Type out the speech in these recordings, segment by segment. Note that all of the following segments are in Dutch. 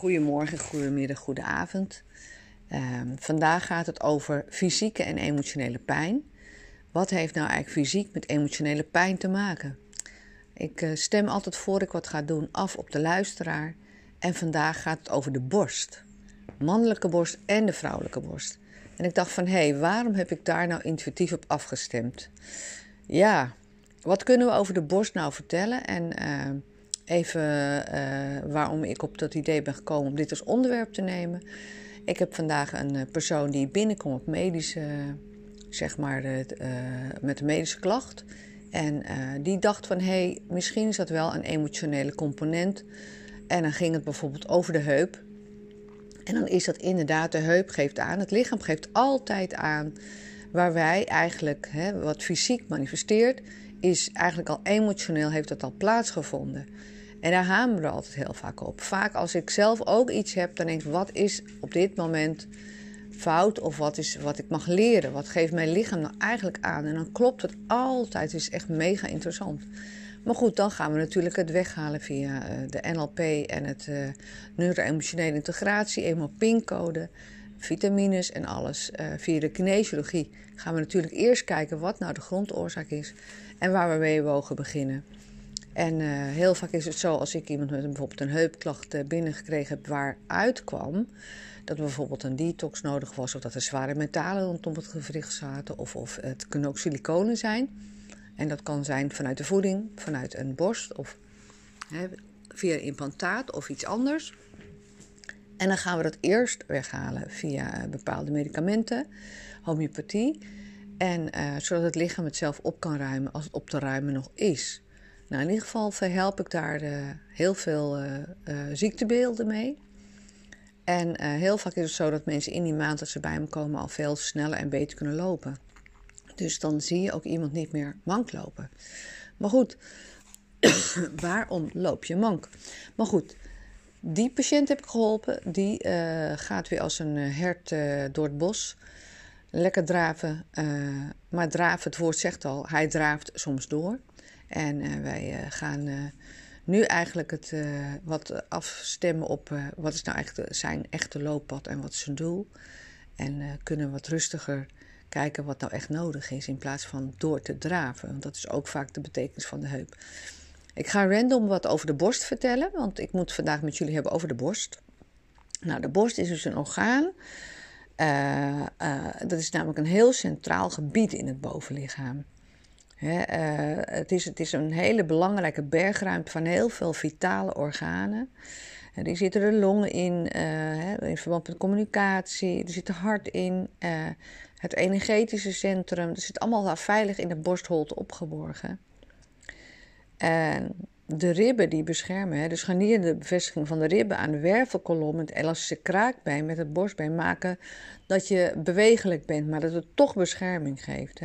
Goedemorgen, goedemiddag, goedenavond. Um, vandaag gaat het over fysieke en emotionele pijn. Wat heeft nou eigenlijk fysiek met emotionele pijn te maken? Ik uh, stem altijd voor ik wat ga doen af op de luisteraar. En vandaag gaat het over de borst. Mannelijke borst en de vrouwelijke borst. En ik dacht van, hé, hey, waarom heb ik daar nou intuïtief op afgestemd? Ja, wat kunnen we over de borst nou vertellen? En... Uh, even uh, waarom ik op dat idee ben gekomen om dit als onderwerp te nemen. Ik heb vandaag een uh, persoon die binnenkomt op medische, zeg maar, uh, met een medische klacht. En die dacht van, hé, hey, misschien is dat wel een emotionele component. En dan ging het bijvoorbeeld over de heup. En dan is dat inderdaad, de heup geeft aan, het lichaam geeft altijd aan waar wij eigenlijk, hè, wat fysiek manifesteert, is eigenlijk al emotioneel, heeft dat al plaatsgevonden. En daar hameren we altijd heel vaak op. Vaak als ik zelf ook iets heb, dan denk ik: wat is op dit moment fout of wat is wat ik mag leren? Wat geeft mijn lichaam nou eigenlijk aan? En dan klopt het altijd. Het is echt mega interessant. Maar goed, dan gaan we natuurlijk het weghalen via uh, de NLP en het uh, neuro-emotionele integratie, eenmaal pincode, vitamines en alles. Uh, via de kinesiologie gaan we natuurlijk eerst kijken wat nou de grondoorzaak is en waar we mee mogen beginnen. En uh, heel vaak is het zo, als ik iemand met bijvoorbeeld een heupklacht uh, binnengekregen heb waar uitkwam, dat er bijvoorbeeld een detox nodig was, of dat er zware metalen rondom het gewricht zaten, of, of het kunnen ook siliconen zijn. En dat kan zijn vanuit de voeding, vanuit een borst, of hè, via een implantaat of iets anders. En dan gaan we dat eerst weghalen via bepaalde medicamenten, homeopathie. En zodat het lichaam het zelf op kan ruimen als het op te ruimen nog is. Nou, in ieder geval verhelp ik daar uh, heel veel uh, uh, ziektebeelden mee. En heel vaak is het zo dat mensen in die maand dat ze bij me komen al veel sneller en beter kunnen lopen. Dus dan zie je ook iemand niet meer mank lopen. Maar goed, waarom loop je mank? Maar goed, die patiënt heb ik geholpen. Die gaat weer als een hert door het bos. Lekker draven. maar draven, het woord zegt al, hij draaft soms door. En uh, wij uh, gaan uh, nu eigenlijk het wat afstemmen op wat is nou echt zijn echte looppad en wat is zijn doel. En kunnen wat rustiger kijken wat nou echt nodig is in plaats van door te draven. Want dat is ook vaak de betekenis van de heup. Ik ga random wat over de borst vertellen, want ik moet vandaag met jullie hebben over de borst. Nou, de borst is dus een orgaan. dat is namelijk een heel centraal gebied in het bovenlichaam. He, uh, het, is, het is een hele belangrijke bergruimte van heel veel vitale organen. En die zitten de longen in, uh, in verband met communicatie, er zit het hart in, uh, het energetische centrum. Dat zit allemaal veilig in de borstholte opgeborgen. En de ribben die beschermen, hè, dus de bevestiging van de ribben aan de wervelkolom, het elastische kraakbeen met het borstbeen maken dat je bewegelijk bent, maar dat het toch bescherming geeft.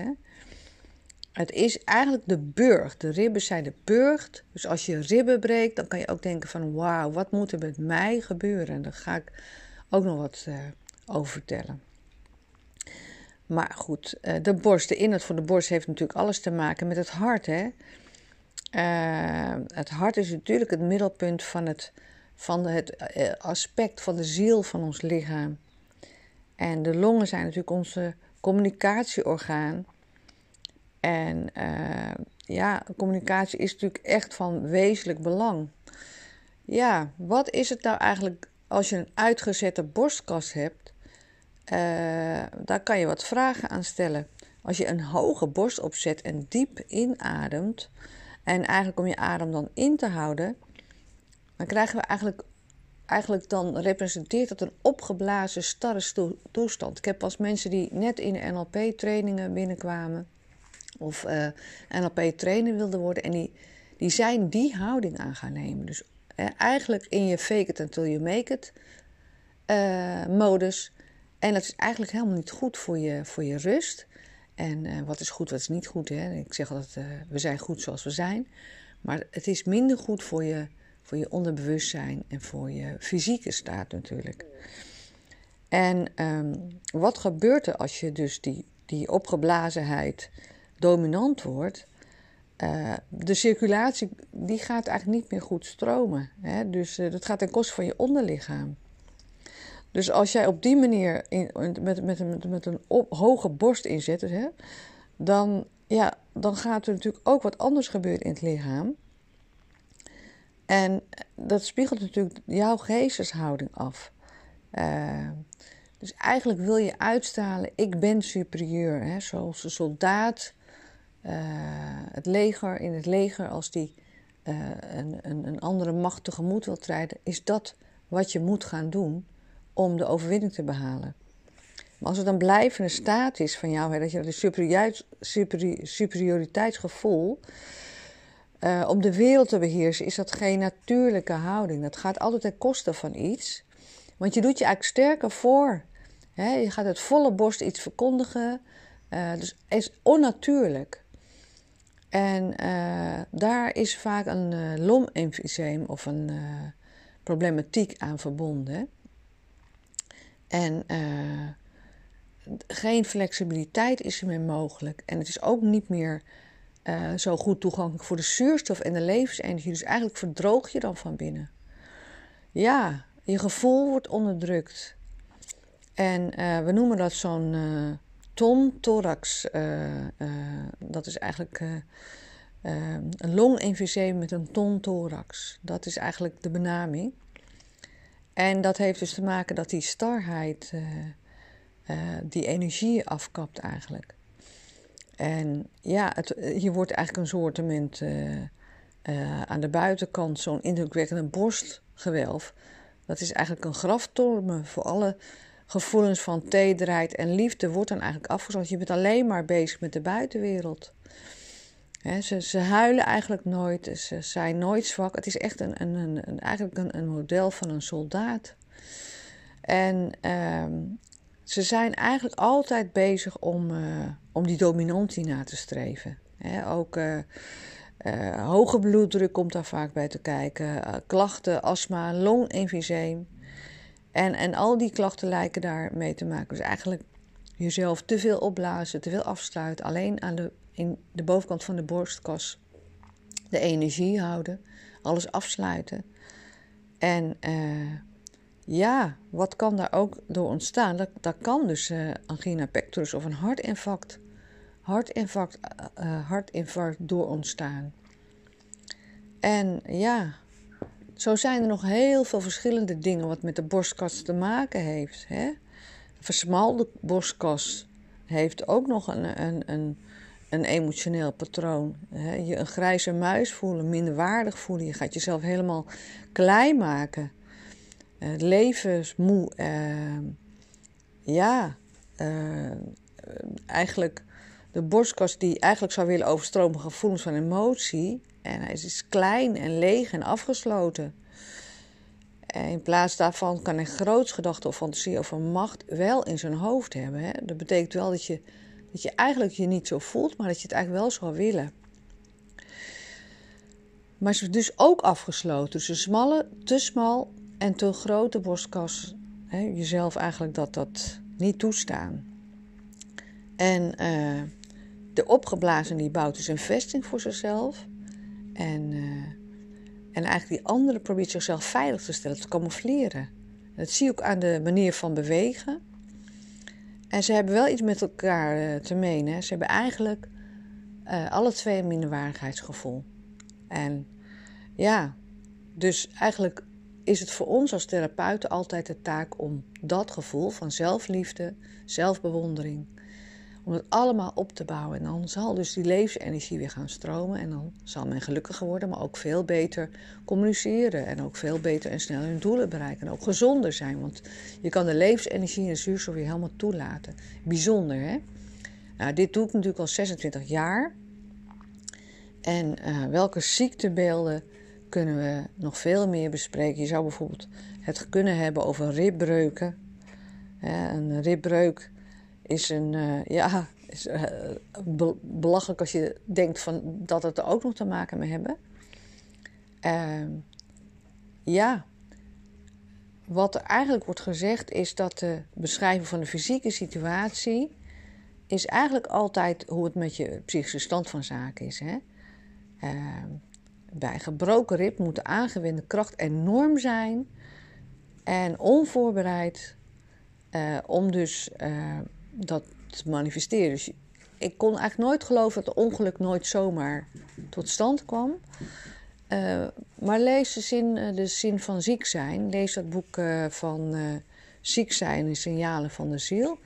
Het is eigenlijk de burg. De ribben zijn de burcht. Dus als je ribben breekt, dan kan je ook denken van wauw, wat moet er met mij gebeuren? En daar ga ik ook nog wat uh, over vertellen. Maar goed, uh, de borst, de inhoud van de borst heeft natuurlijk alles te maken met het hart. Hè? Uh, het hart is natuurlijk het middelpunt van het, van het aspect van de ziel van ons lichaam. En de longen zijn natuurlijk onze communicatieorgaan. En uh, ja, communicatie is natuurlijk echt van wezenlijk belang. Ja, wat is het nou eigenlijk als je een uitgezette borstkas hebt? Uh, daar kan je wat vragen aan stellen. Als je een hoge borst opzet en diep inademt, en eigenlijk om je adem dan in te houden, dan krijgen we eigenlijk, eigenlijk dan representeert dat een opgeblazen starre toestand. Ik heb als mensen die net in de NLP-trainingen binnenkwamen, of uh, eh, NLP-trainer wilde worden. En die, die zijn die houding aan gaan nemen. Dus eh, eigenlijk in je fake it until you make it uh, modus. En dat is eigenlijk helemaal niet goed voor je, voor je rust. En wat is goed, wat is niet goed. Hè? Ik zeg altijd, we zijn goed zoals we zijn. Maar het is minder goed voor je, voor je onderbewustzijn en voor je fysieke staat natuurlijk. En um, wat gebeurt er als je dus die, die opgeblazenheid dominant wordt, uh, de circulatie die gaat eigenlijk niet meer goed stromen. Hè? Dus uh, dat gaat ten koste van je onderlichaam. Dus als jij op die manier in, met, met, met, een hoge borst inzet, hè, dan, ja, dan gaat er natuurlijk ook wat anders gebeuren in het lichaam. En dat spiegelt natuurlijk jouw geesteshouding af. Uh, dus eigenlijk wil je uitstralen, ik ben superieur. Hè? Zoals een soldaat, het leger, in het leger, als die uh, een, een, een, andere macht tegemoet wil treden, is dat wat je moet gaan doen om de overwinning te behalen. Maar als het dan blijvende staat is van jou, hè, dat je de superioriteitsgevoel uh, om de wereld te beheersen, is dat geen natuurlijke houding. Dat gaat altijd ten koste van iets. Want je doet je eigenlijk sterker voor. Hè? Je gaat het volle borst iets verkondigen. Dus is onnatuurlijk. En uh, daar is vaak een uh, lomemfyseem of een problematiek aan verbonden. En geen flexibiliteit is er meer mogelijk. En het is ook niet meer zo goed toegankelijk voor de zuurstof en de levensenergie. Dus eigenlijk verdroog je dan van binnen. Ja, je gevoel wordt onderdrukt. En we noemen dat zo'n uh, ton thorax. Uh, dat is eigenlijk een longemfyseem met een ton thorax. Dat is eigenlijk de benaming. En dat heeft dus te maken dat die starheid die energie afkapt eigenlijk. En ja, het, hier wordt eigenlijk een soort aan de buitenkant zo'n indrukwekkende borstgewelf dat is eigenlijk een graftormen voor alle gevoelens van tederheid en liefde wordt dan eigenlijk afgesloten. Je bent alleen maar bezig met de buitenwereld. ze, ze, huilen eigenlijk nooit, ze zijn nooit zwak. Het is echt een, een, een eigenlijk een, een, model van een soldaat. En uh, ze zijn eigenlijk altijd bezig om, uh, om die dominantie na te streven. ook uh, uh, hoge bloeddruk komt daar vaak bij te kijken. Klachten, astma, longemfyseem. En, en al die klachten lijken daar mee te maken. Dus eigenlijk jezelf te veel opblazen, te veel afsluiten. Alleen aan de, in de bovenkant van de borstkas de energie houden. Alles afsluiten. En uh, ja, wat kan daar ook door ontstaan? Dat, dat kan dus angina pectoris of een hartinfarct hartinfarct, uh, hartinfarct door ontstaan. En ja, zo zijn er nog heel veel verschillende dingen wat met de borstkas te maken heeft. Hè? Versmalde borstkas heeft ook nog een, een, een, een emotioneel patroon. Hè? Je een grijze muis voelen, minder waardig voelen. Je gaat jezelf helemaal klein maken. Uh, levensmoe. Uh, ja, uh, eigenlijk de borstkas die eigenlijk zou willen overstromen gevoelens van emotie. En hij is klein en leeg en afgesloten. En in plaats daarvan kan hij groots gedachten of fantasie over macht wel in zijn hoofd hebben. Hè? Dat betekent wel dat je, dat je eigenlijk je niet zo voelt, maar dat je het eigenlijk wel zou willen. Maar ze is dus ook afgesloten. Dus een smalle, te smal en te grote borstkas. Hè? Jezelf eigenlijk dat dat niet toestaan. En uh, de opgeblazen die bouwt dus een vesting voor zichzelf. En, uh, en eigenlijk die andere probeert zichzelf veilig te stellen, te camoufleren. Dat zie je ook aan de manier van bewegen. En ze hebben wel iets met elkaar uh, te menen. Ze hebben eigenlijk uh, alle twee een minderwaardigheidsgevoel. En ja, dus eigenlijk is het voor ons als therapeuten altijd de taak om dat gevoel van zelfliefde, zelfbewondering, om het allemaal op te bouwen. En dan zal dus die levensenergie weer gaan stromen. En dan zal men gelukkiger worden, maar ook veel beter communiceren. En ook veel beter en sneller hun doelen bereiken. En ook gezonder zijn. Want je kan de levensenergie en de zuurstof weer helemaal toelaten. Bijzonder, hè? Nou, dit doe ik natuurlijk al 26 jaar. En uh, welke ziektebeelden kunnen we nog veel meer bespreken? Je zou bijvoorbeeld het kunnen hebben over ribbreuken. een ribbreuk is een, uh, ja, is, uh, belachelijk als je denkt van dat het er ook nog te maken mee hebben. Uh, ja, wat er eigenlijk wordt gezegd is dat de beschrijving van de fysieke situatie is eigenlijk altijd hoe het met je psychische stand van zaken is. Hè? bij een gebroken rib moet de aangewende kracht enorm zijn en onvoorbereid om dus dat te manifesteren. Dus ik kon eigenlijk nooit geloven dat het ongeluk nooit zomaar tot stand kwam. Uh, maar lees de zin, eh, de zin van ziek zijn. Lees dat boek uh, van Ziek zijn en signalen van de ziel.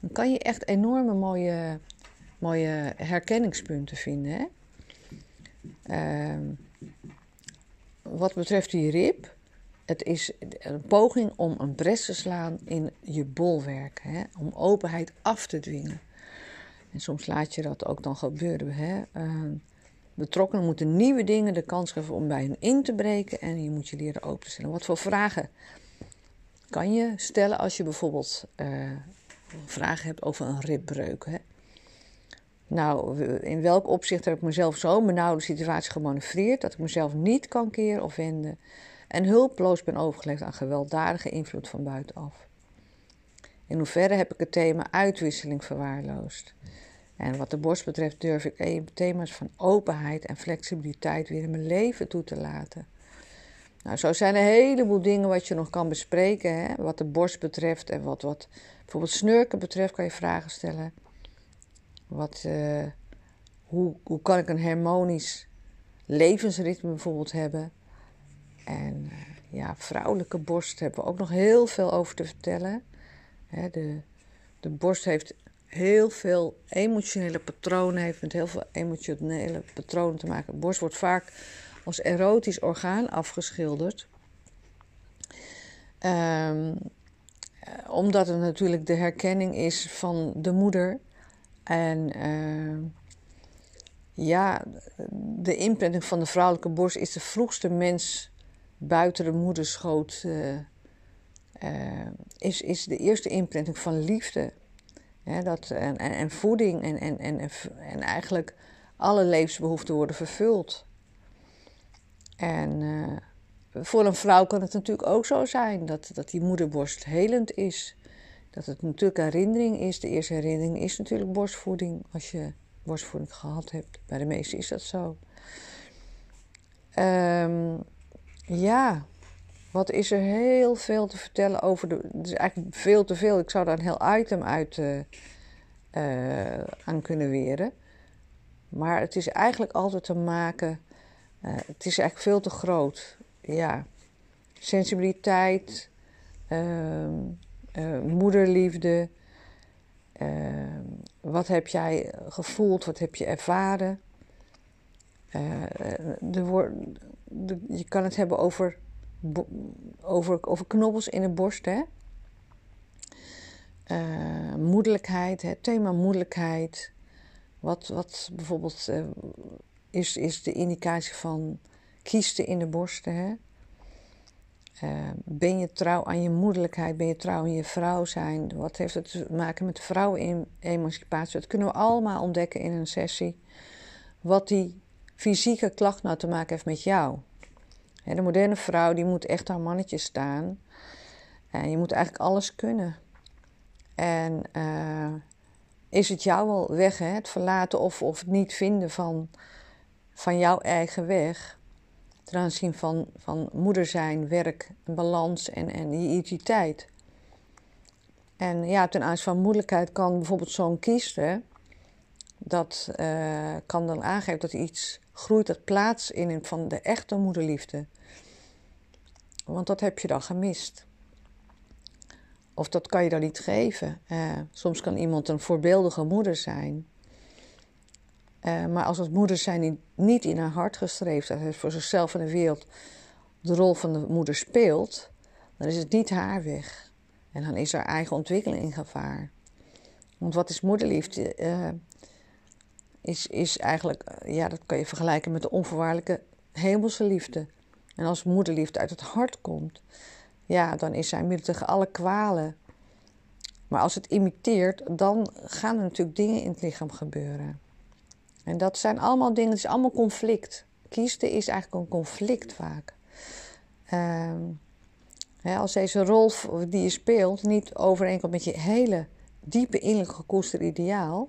Dan kan je echt enorme mooie, mooie herkenningspunten vinden. Hè? Ehm, wat betreft die rib, het is een poging om een bres te slaan in je bolwerk. Hè? Om openheid af te dwingen. En soms laat je dat ook dan gebeuren. Hè? Uh, betrokkenen moeten nieuwe dingen de kans geven om bij hen in te breken en je moet je leren open te stellen. Wat voor vragen kan je stellen als je bijvoorbeeld uh, vragen hebt over een ribbreuk? Hè? Nou, in welk opzicht heb ik mezelf zo benauwde situatie gemanoeuvreerd dat ik mezelf niet kan keren of wenden en hulpeloos ben overgelegd aan gewelddadige invloed van buitenaf? In hoeverre heb ik het thema uitwisseling verwaarloosd? En wat de borst betreft durf ik thema's van openheid en flexibiliteit weer in mijn leven toe te laten. Nou, zo zijn er een heleboel dingen wat je nog kan bespreken. Hè? Wat de borst betreft en wat, wat bijvoorbeeld snurken betreft kan je vragen stellen. Wat, uh, hoe, hoe kan ik een harmonisch levensritme bijvoorbeeld hebben? En uh, ja, vrouwelijke borst hebben we ook nog heel veel over te vertellen. De, de borst heeft heel veel emotionele patronen, heeft met heel veel emotionele patronen te maken. De borst wordt vaak als erotisch orgaan afgeschilderd. Um, omdat het natuurlijk de herkenning is van de moeder. En uh, ja, de imprinting van de vrouwelijke borst is de vroegste mens buiten de moederschoot. Uh, uh, is, is de eerste imprinting van liefde dat, en, en, voeding en, en, en, en eigenlijk alle levensbehoeften worden vervuld. En uh, voor een vrouw kan het natuurlijk ook zo zijn dat, dat die moederborst helend is. Dat het natuurlijk herinnering is. De eerste herinnering is natuurlijk borstvoeding. Als je borstvoeding gehad hebt. Bij de meesten is dat zo. Um, ja, wat is er heel veel te vertellen over de. Het is eigenlijk veel te veel. Ik zou daar een heel item uit uh, uh, aan kunnen weren. Maar het is eigenlijk altijd te maken. Uh, het is eigenlijk veel te groot. Ja. Sensibiliteit, ehm, moederliefde. Ehm, wat heb jij gevoeld? Wat heb je ervaren? de, je kan het hebben over over, over knobbels in de borst. Hè? Uh, moedelijkheid, het thema moedelijkheid. Wat, wat bijvoorbeeld uh, is, is de indicatie van kiesten in de borsten. Hè? Uh, ben je trouw aan je moedelijkheid? Ben je trouw aan je vrouw zijn? Wat heeft het te maken met vrouwenemancipatie? Dat kunnen we allemaal ontdekken in een sessie. Wat die fysieke klacht nou te maken heeft met jou. De moderne vrouw die moet echt haar mannetje staan. En je moet eigenlijk alles kunnen. En uh, is het jou wel weg, hè? het verlaten of, of het niet vinden van, van jouw eigen weg. Ten aanzien van, van moeder zijn, werk, balans en, en je identiteit. En ja, ten aanzien van moeilijkheid kan bijvoorbeeld zo'n kiezen. Dat uh, kan dan aangeven dat iets groeit, dat plaats in van de echte moederliefde. Want dat heb je dan gemist. Of dat kan je dan niet geven. Uh, soms kan iemand een voorbeeldige moeder zijn. Uh, maar als het moeder zijn niet in haar hart gestreefd, dat het voor zichzelf en de wereld de rol van de moeder speelt, dan is het niet haar weg. En dan is haar eigen ontwikkeling in gevaar. Want wat is moederliefde? Uh, is, is eigenlijk, ja, dat kan je vergelijken met de onvoorwaardelijke hemelse liefde. En als moederliefde uit het hart komt, ja, dan is zij middel tegen alle kwalen. Maar als het imiteert, dan gaan er natuurlijk dingen in het lichaam gebeuren. En dat zijn allemaal dingen, het is allemaal conflict. Kiezen is eigenlijk een conflict vaak. Uh, als deze rol die je speelt niet overeenkomt met je hele diepe innerlijk gekoesterde ideaal,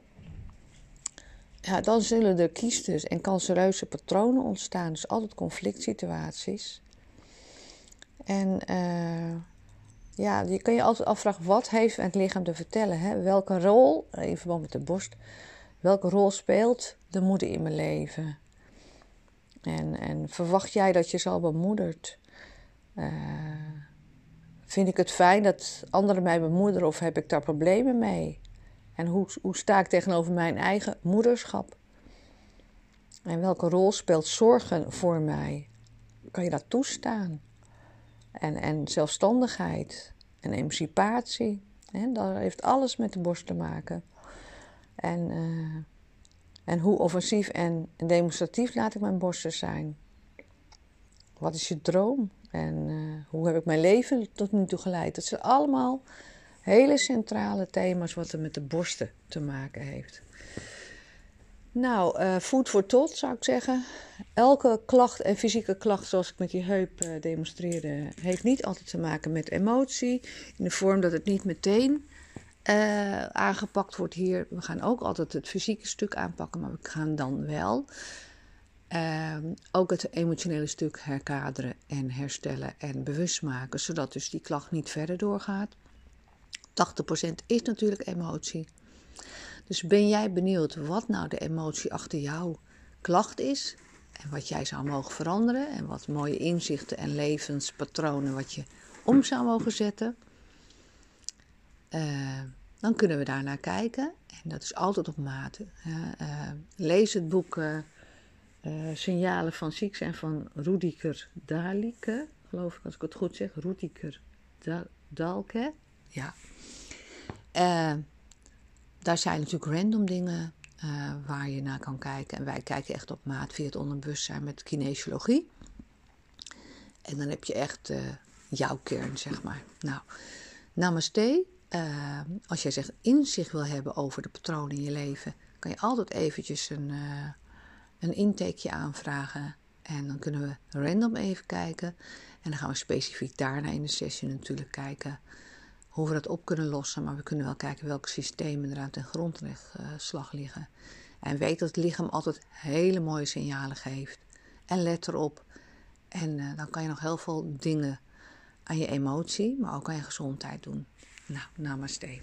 ja, dan zullen er kiestes en cancereuze patronen ontstaan. Dus altijd conflict situaties. En uh, ja, je kan je altijd afvragen, wat heeft het lichaam te vertellen? Hè? Welke rol, in verband met de borst, welke rol speelt de moeder in mijn leven? En, en verwacht jij dat je zal bemoederd? Uh, vind ik het fijn dat anderen mij bemoederen of heb ik daar problemen mee? En hoe, hoe sta ik tegenover mijn eigen moederschap? En welke rol speelt zorgen voor mij? Kan je dat toestaan? En, en zelfstandigheid en emancipatie. Hè? Dat heeft alles met de borst te maken. En, uh, en hoe offensief en demonstratief laat ik mijn borsten zijn? Wat is je droom? En uh, hoe heb ik mijn leven tot nu toe geleid? Dat zijn allemaal hele centrale thema's wat er met de borsten te maken heeft. Nou, uh, food for thought zou ik zeggen. Elke klacht en fysieke klacht, zoals ik met die heup uh, demonstreerde, heeft niet altijd te maken met emotie. In de vorm dat het niet meteen uh, aangepakt wordt hier. We gaan ook altijd het fysieke stuk aanpakken, maar we gaan dan wel ook het emotionele stuk herkaderen en herstellen en bewust maken, zodat dus die klacht niet verder doorgaat. 80% is natuurlijk emotie. Dus ben jij benieuwd wat nou de emotie achter jouw klacht is? En wat jij zou mogen veranderen? En wat mooie inzichten en levenspatronen wat je om zou mogen zetten? Uh, dan kunnen we daar naar kijken. En dat is altijd op maat. Uh, lees het boek uh, Signalen van Ziek en van Rudiker Dalike. Geloof ik als ik het goed zeg. Rudiker Dalke. Ja. Daar zijn natuurlijk random dingen uh, waar je naar kan kijken. En wij kijken echt op maat via het onderbewustzijn met kinesiologie. En dan heb je echt uh, jouw kern, zeg maar. Nou, namaste. Uh, als jij zegt inzicht wil hebben over de patronen in je leven, kan je altijd eventjes een, een intakeje aanvragen. En dan kunnen we random even kijken. En dan gaan we specifiek daarna in de sessie natuurlijk kijken hoe we dat op kunnen lossen. Maar we kunnen wel kijken welke systemen er aan ten grondslag liggen. En weet dat het lichaam altijd hele mooie signalen geeft. En let erop. En uh, dan kan je nog heel veel dingen aan je emotie, maar ook aan je gezondheid doen. Nou, namaste.